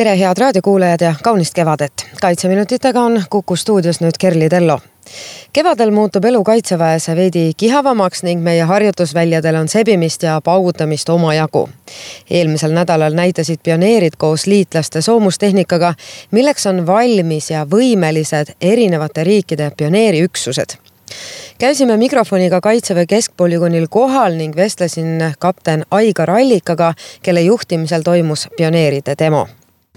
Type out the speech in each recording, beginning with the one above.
tere, head raadiokuulajad ja kaunist kevadet. kaitseminutitega on Kuku stuudios nüüd Kerli Tello. kevadel muutub elu kaitseväes veidi kihavamaks ning meie harjutusväljadel on sebimist ja paugutamist omajagu. eelmisel nädalal näitasid pioneerid koos liitlaste soomustehnikaga, milleks on valmis ja võimelised erinevate riikide pioneeriüksused käisime mikrofoniga Kaitseväe keskpolügoonil kohal ning vestlesin kapten Aigar Allikaga, kelle juhtimisel toimus pioneeride demo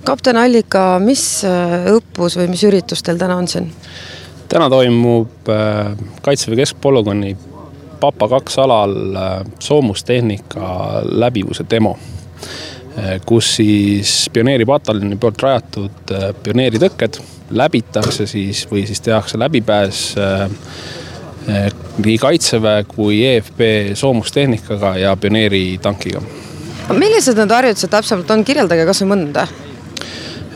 kapten Allika, mis äh, õppus või mis üritus teil täna on siin? täna toimub äh, Kaitseväe Keskpolügooni Papa kaks alal äh, soomustehnika läbivuse demo, kus siis pioneeripataljoni poolt rajatud pioneeritõkked läbitakse siis või siis tehakse läbipääs nii Kaitseväe kui EFP soomustehnikaga ja pioneeritankiga. millised need harjutused täpsemalt on, kirjeldage kasvõi mõnda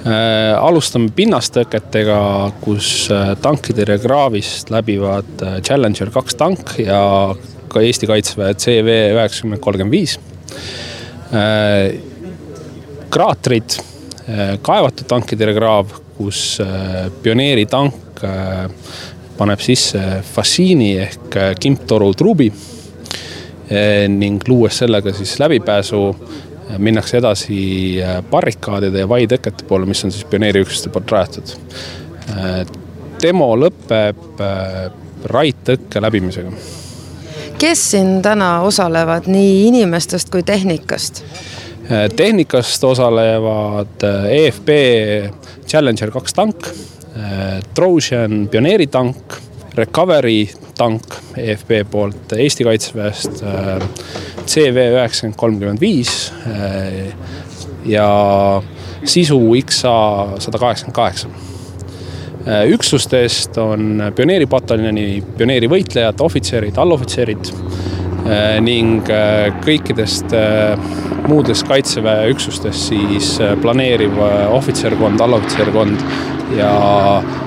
alustame pinnastõketega, kus äh, tankitõrje kraavist läbivad äh, Challenger kaks tank ja ka Eesti Kaitseväe CV üheksakümmend kolmkümmend viis. kraatrid, kaevatud tankitõrjekraav, kus pioneeri tank paneb sisse fassiini ehk kimptoru truubi ning luues sellega siis läbipääsu minnakse edasi äh, barrikaadide ja vaitõkete poole, mis on siis pioneeriüksuste poolt rajatud. Äh, demo lõpeb äh, raidtõkke läbimisega. kes siin täna osalevad nii inimestest kui tehnikast? tehnikast osalevad EFP Challenger kaks tank, Trojan pioneeritank, Recovery tank EFP poolt Eesti Kaitseväest CV üheksakümmend kolmkümmend viis eh, ja sisu XA sada kaheksakümmend kaheksa. Eh, üksustest on pioneeripataljoni pioneerivõitlejad, ohvitserid, allohvitserid ning kõikidest muudest kaitseväe üksustest siis planeeriv ohvitserkond, allohvitserkond ja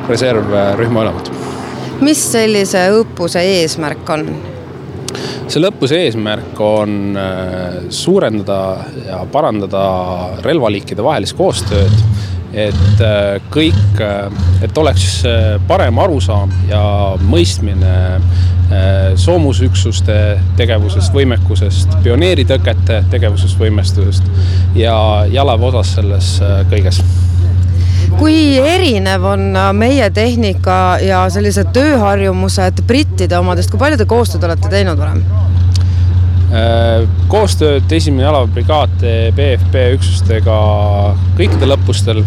reservrühma ülemad. Mis sellise õppuse eesmärk on? selle õppuse eesmärk on äh, suurendada ja parandada relvaliikide vahelist koostööd, et äh, kõik, äh, et oleks parem arusaam ja mõistmine soomusüksuste tegevusest, võimekusest, pioneeritõkete tegevusest, võimestusest ja jalaväe osas selles kõiges kui erinev on meie tehnika ja sellised tööharjumused brittide omadest, kui palju te koostööd olete teinud varem? Äh, koostööd esimene jalaväebrigaad teeb EFP üksustega kõikidel õppustel.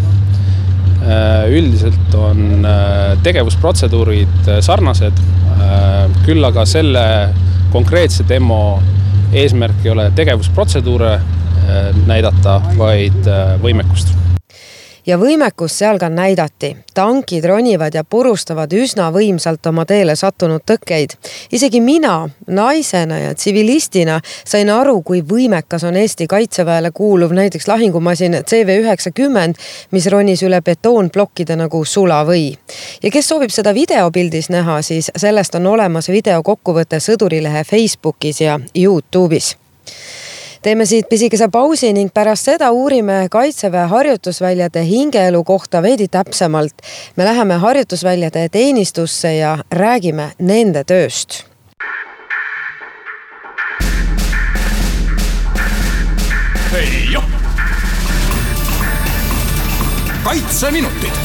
Äh, üldiselt on äh, tegevusprotseduurid sarnased, küll aga selle konkreetse demo eesmärk ei ole tegevusprotseduure näidata, vaid võimekust ja võimekust seal ka näidati. tankid ronivad ja purustavad üsna võimsalt oma teele sattunud tõkkeid. isegi mina naisena ja tsivilistina sain aru, kui võimekas on Eesti Kaitseväele kuuluv näiteks lahingumasin CV üheksakümmend, mis ronis üle betoonplokkide nagu sulavõi. ja kes soovib seda videopildis näha, siis sellest on olemas videokokkuvõte Sõdurilehe Facebookis ja Youtube'is teeme siit pisikese pausi ning pärast seda uurime Kaitseväe harjutusväljade hingeelu kohta veidi täpsemalt. me läheme harjutusväljade teenistusse ja räägime nende tööst. kaitseminutid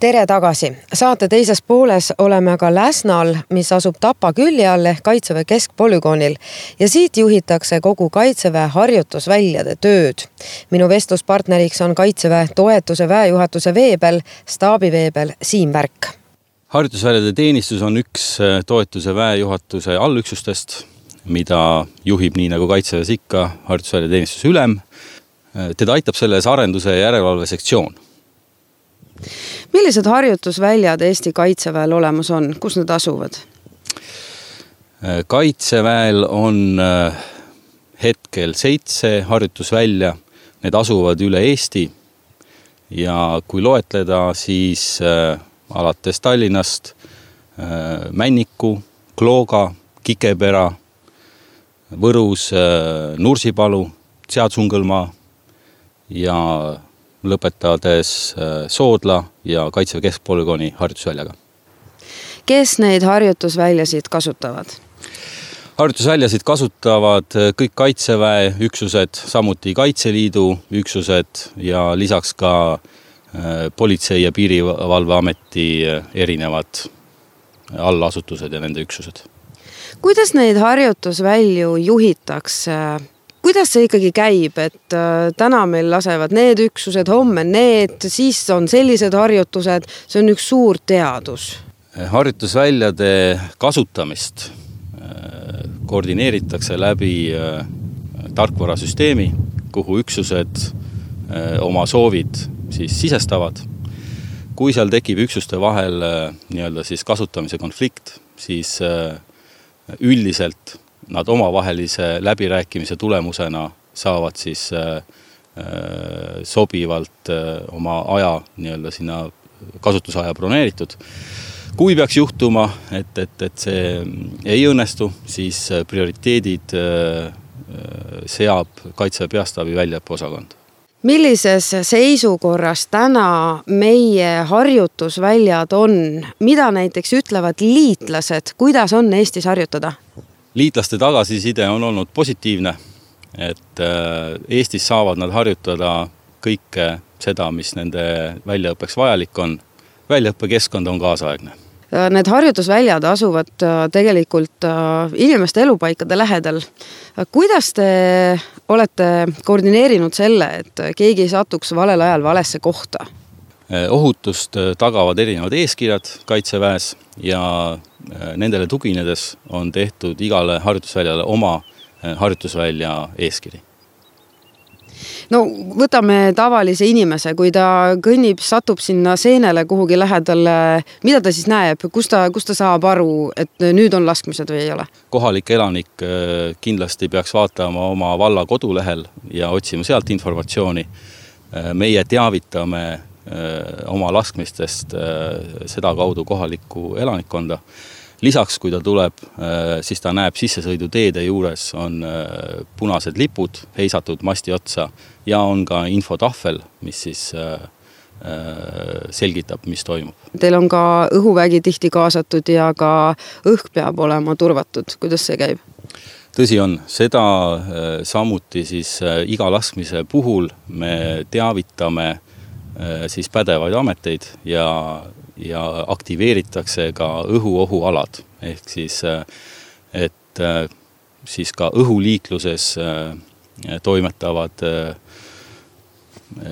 tere tagasi, saate teises pooles oleme aga Läsnal, mis asub Tapa külje all ehk Kaitseväe keskpolügoonil ja siit juhitakse kogu Kaitseväe harjutusväljade tööd. minu vestluspartneriks on Kaitseväe toetuse väejuhatuse veebel, staabiveebel Siim Värk. harjutusväljade teenistus on üks äh, toetuse väejuhatuse allüksustest, mida juhib nii nagu Kaitseväes ikka harjutusväljade teenistuse ülem teda aitab selles arenduse järelevalve sektsioon. Millised harjutusväljad Eesti Kaitseväel olemas on, kus need asuvad? kaitseväel on hetkel seitse harjutusvälja, need asuvad üle Eesti. Ja kui loetleda, siis äh, alates Tallinnast äh, Männiku, Klooga, Kikepera, Võrus äh, Nursipalu, Sead-Sungõlmaa ja lõpetades äh, Soodla ja Kaitseväe Keskpolügooni harjutusväljaga. kes neid harjutusväljasid kasutavad? harjutusväljasid kasutavad äh, kõik Kaitseväe üksused, samuti Kaitseliidu üksused ja lisaks ka äh, Politsei- ja Piirivalveameti erinevad allasutused ja nende üksused. kuidas neid harjutusvälju juhitakse? Kuidas see ikkagi käib, et äh, täna meil lasevad need üksused, homme need, siis on sellised harjutused, see on üks suur teadus. harjutusväljade kasutamist äh, koordineeritakse läbi äh, tarkvarasüsteemi, kuhu üksused oma soovid siis sisestavad. kui seal tekib üksuste vahel nii-öelda siis kasutamise konflikt, siis üldiselt nad omavahelise läbirääkimise tulemusena saavad siis äh, äh, sobivalt äh, oma aja nii-öelda sinna kasutusaja broneeritud. kui peaks juhtuma, et, et, et see ei õnnestu, siis prioriteedid seab Kaitseväe Peastaabi väljaõppeosakond millises seisukorras täna meie harjutusväljad on, mida näiteks ütlevad liitlased, kuidas on Eestis harjutada? Liitlaste tagasiside on olnud positiivne, et äh, Eestis saavad nad harjutada kõike seda, mis nende väljaõppeks vajalik on. väljaõppekeskkond on kaasaegne äh, Need harjutusväljad asuvad äh, tegelikult inimeste elupaikade lähedal. kuidas te olete koordineerinud selle, et keegi ei satuks valel ajal valesse kohta? Ohutust tagavad erinevad eeskirjad Kaitseväes ja Äh, nendele tuginedes on tehtud igale harjutusväljale oma harjutusvälja eeskiri no võtame tavalise inimese, kui ta kõnnib, satub sinna seenele kuhugi lähedale, mida ta siis näeb, kus ta, kus ta saab aru, et nüüd on laskmised või ei ole? kohalik elanik kindlasti peaks vaatama oma valla kodulehel ja otsima sealt informatsiooni. meie teavitame oma laskmistest sedakaudu kohalikku elanikkonda lisaks, kui ta tuleb, äh, siis ta näeb sissesõiduteede juures on äh, punased lipud heisatud masti otsa ja on ka infotahvel, mis siis äh, selgitab, mis toimub. Teil on ka õhuvägi tihti kaasatud ja ka õhk peab olema turvatud, kuidas see käib? tõsi on, seda samuti siis iga laskmise puhul me teavitame siis pädevaid ameteid ja ja aktiveeritakse ka õhuohualad, ehk siis et siis ka õhuliikluses toimetavad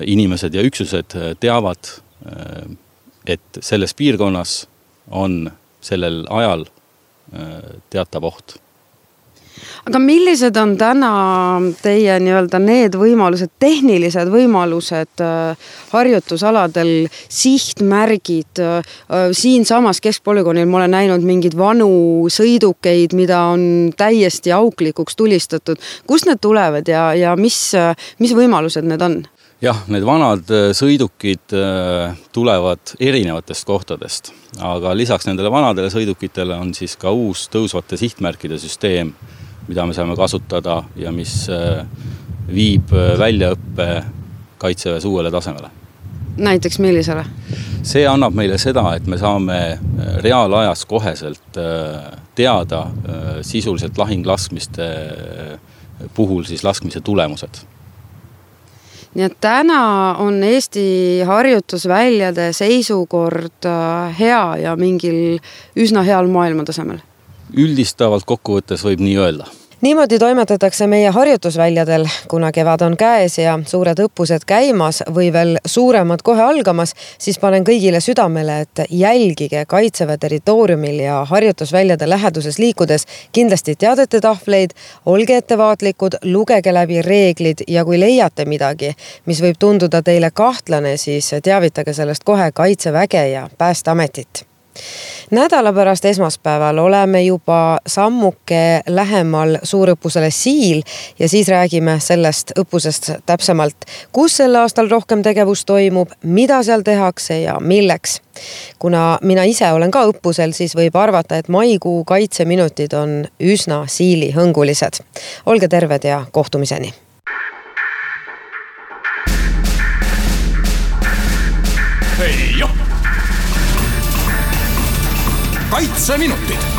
inimesed ja üksused teavad, et selles piirkonnas on sellel ajal teatav oht aga millised on täna teie nii-öelda need võimalused, tehnilised võimalused äh, harjutusaladel, sihtmärgid? Äh, siinsamas keskpolügoonil ma olen näinud mingeid vanu sõidukeid, mida on täiesti auklikuks tulistatud. kust need tulevad ja, ja mis, mis võimalused need on? jah, need vanad äh, sõidukid tulevad erinevatest kohtadest, aga lisaks nendele vanadele sõidukitele on siis ka uus tõusvate sihtmärkide süsteem mida me saame kasutada ja mis äh, viib äh, väljaõppe kaitseväes uuele tasemele. näiteks millisele? see annab meile seda, et me saame äh, reaalajas koheselt teada sisuliselt lahinglaskmiste puhul siis laskmise tulemused nii et täna on Eesti harjutusväljade seisukord hea ja mingil üsna heal maailmatasemel üldistavalt kokkuvõttes võib nii öelda. Niimoodi toimetatakse meie harjutusväljadel, kuna kevad on käes ja suured õppused käimas või veel suuremad kohe algamas, siis panen kõigile südamele, et jälgige Kaitseväe territooriumil ja harjutusväljade läheduses liikudes kindlasti teadete tahvleid, olge ettevaatlikud, lugege läbi reeglid ja kui leiate midagi, mis võib tunduda teile kahtlane, siis teavitage sellest kohe Kaitseväge ja Päästeametit nädala pärast esmaspäeval oleme juba sammuke lähemal suurõppusele Siil ja siis räägime sellest õppusest täpsemalt, kus sel aastal rohkem tegevust toimub, mida seal tehakse ja milleks. kuna mina ise olen ka õppusel, siis võib arvata, et maikuu kaitseminutid on üsna siilihõngulised. olge terved ja kohtumiseni ei joh kaitseminutid